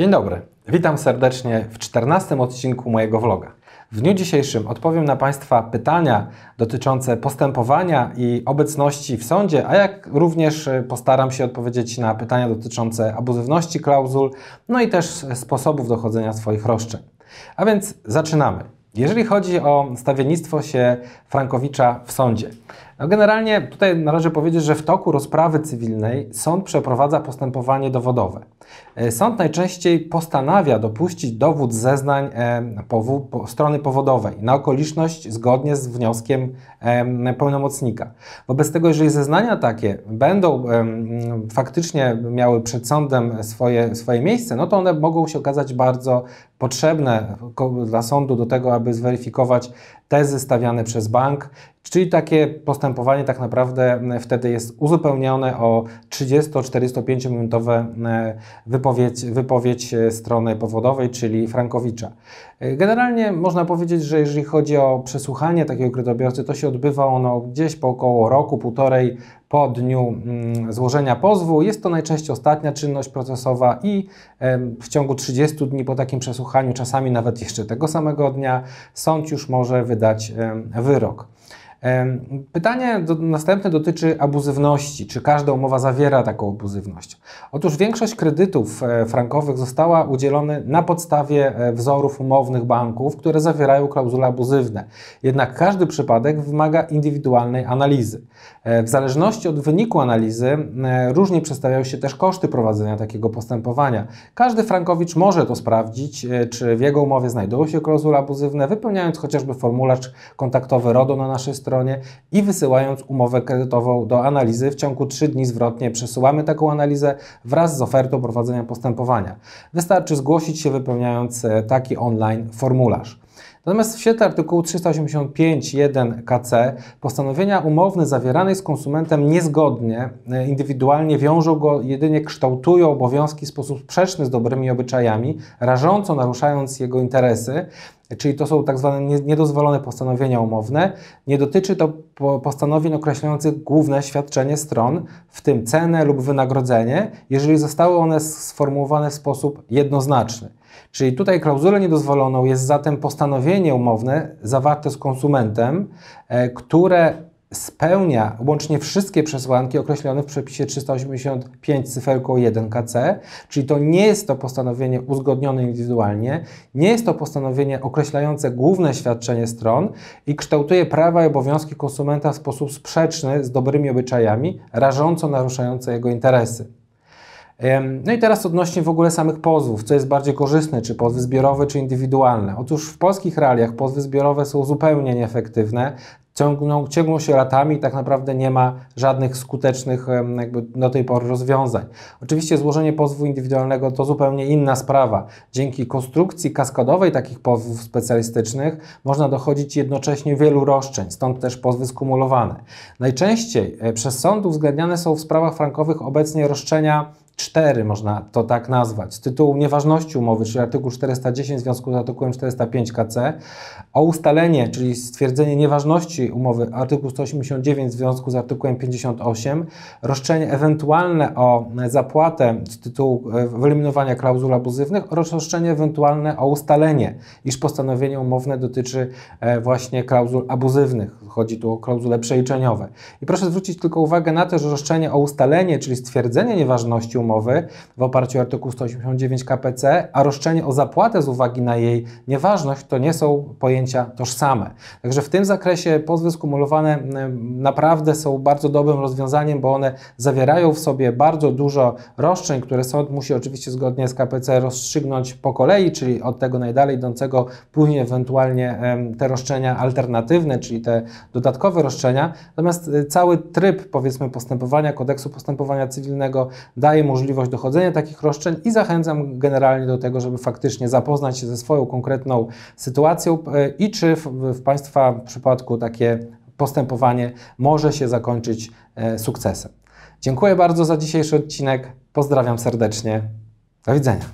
Dzień dobry, witam serdecznie w 14 odcinku mojego vloga. W dniu dzisiejszym odpowiem na Państwa pytania dotyczące postępowania i obecności w sądzie, a jak również postaram się odpowiedzieć na pytania dotyczące abuzywności klauzul, no i też sposobów dochodzenia swoich roszczeń. A więc zaczynamy. Jeżeli chodzi o stawiennictwo się Frankowicza w sądzie, no generalnie tutaj należy powiedzieć, że w toku rozprawy cywilnej sąd przeprowadza postępowanie dowodowe. E, sąd najczęściej postanawia dopuścić dowód zeznań e, strony powodowej na okoliczność zgodnie z wnioskiem e, pełnomocnika. Wobec tego, jeżeli zeznania takie będą faktycznie miały przed sądem swoje, swoje miejsce, no to one mogą się okazać bardzo potrzebne dla sądu do tego, aby zweryfikować tezy stawiane przez bank, czyli takie postępowanie tak naprawdę wtedy jest uzupełnione o 30-45 minutowe wypowiedź, wypowiedź strony powodowej, czyli Frankowicza. Generalnie można powiedzieć, że jeżeli chodzi o przesłuchanie takiego kredytobiorcy, to się odbywa ono gdzieś po około roku, półtorej po dniu mm, złożenia pozwu. Jest to najczęściej ostatnia czynność procesowa i w ciągu 30 dni po takim przesłuchaniu, czasami nawet jeszcze tego samego dnia, sąd już może wydać wyrok. Pytanie do, następne dotyczy abuzywności. Czy każda umowa zawiera taką abuzywność? Otóż większość kredytów e, frankowych została udzielona na podstawie e, wzorów umownych banków, które zawierają klauzule abuzywne. Jednak każdy przypadek wymaga indywidualnej analizy. E, w zależności od wyniku analizy różnie przedstawiają się też koszty prowadzenia takiego postępowania. Każdy frankowicz może to sprawdzić, czy w jego umowie znajdują się klauzule abuzywne, wypełniając chociażby formularz kontaktowy RODO na naszej stronie i wysyłając umowę kredytową do analizy. W ciągu 3 dni zwrotnie przesyłamy taką analizę wraz z ofertą prowadzenia postępowania. Wystarczy zgłosić się wypełniając e, taki online formularz. Natomiast w świetle artykułu 385.1 KC postanowienia umowne zawierane z konsumentem niezgodnie, e, indywidualnie wiążą go, jedynie kształtują obowiązki w sposób sprzeczny z dobrymi obyczajami, rażąco naruszając jego interesy, czyli to są tak zwane niedozwolone postanowienia umowne. Nie dotyczy to postanowień określających główne świadczenie stron, w tym cenę lub wynagrodzenie, jeżeli zostały one sformułowane w sposób jednoznaczny. Czyli tutaj klauzulę niedozwoloną jest zatem postanowienie umowne zawarte z konsumentem, e, które spełnia łącznie wszystkie przesłanki określone w przepisie 385 cyferką 1 KC, czyli to nie jest to postanowienie uzgodnione indywidualnie, nie jest to postanowienie określające główne świadczenie stron i kształtuje prawa i obowiązki konsumenta w sposób sprzeczny z dobrymi obyczajami, rażąco naruszające jego interesy. No i teraz odnośnie w ogóle samych pozwów, co jest bardziej korzystne, czy pozwy zbiorowe, czy indywidualne. Otóż w polskich realiach pozwy zbiorowe są zupełnie nieefektywne, ciągną, ciągną się latami i tak naprawdę nie ma żadnych skutecznych jakby do tej pory rozwiązań. Oczywiście złożenie pozwu indywidualnego to zupełnie inna sprawa. Dzięki konstrukcji kaskadowej takich pozwów specjalistycznych można dochodzić jednocześnie wielu roszczeń, stąd też pozwy skumulowane. Najczęściej e, przez sąd uwzględniane są w sprawach frankowych obecnie roszczenia 4, można to tak nazwać, z tytułu nieważności umowy, czyli artykuł 410 w związku z artykułem 405 KC, o ustalenie, czyli stwierdzenie nieważności umowy, artykuł 189 w związku z artykułem 58, roszczenie ewentualne o zapłatę z tytułu e, wyeliminowania klauzul abuzywnych oraz roszczenie ewentualne o ustalenie, iż postanowienie umowne dotyczy e, właśnie klauzul abuzywnych. Chodzi tu o klauzule przeliczeniowe. I proszę zwrócić tylko uwagę na to, że roszczenie o ustalenie, czyli stwierdzenie nieważności umowy, umowy w oparciu o artykuł 189 KPC, a roszczenie o zapłatę z uwagi na jej nieważność to nie są pojęcia tożsame. Także w tym zakresie pozwy skumulowane naprawdę są bardzo dobrym rozwiązaniem, bo one zawierają w sobie bardzo dużo roszczeń, które sąd musi oczywiście zgodnie z KPC rozstrzygnąć po kolei, czyli od tego najdalej idącego, później ewentualnie te roszczenia alternatywne, czyli te dodatkowe roszczenia. Natomiast y, cały tryb, powiedzmy, postępowania, kodeksu postępowania cywilnego daje możliwość możliwość dochodzenia takich roszczeń i zachęcam generalnie do tego, żeby faktycznie zapoznać się ze swoją konkretną sytuacją e, i czy w, w Państwa przypadku takie postępowanie może się zakończyć e, sukcesem. Dziękuję bardzo za dzisiejszy odcinek. Pozdrawiam serdecznie. Do widzenia.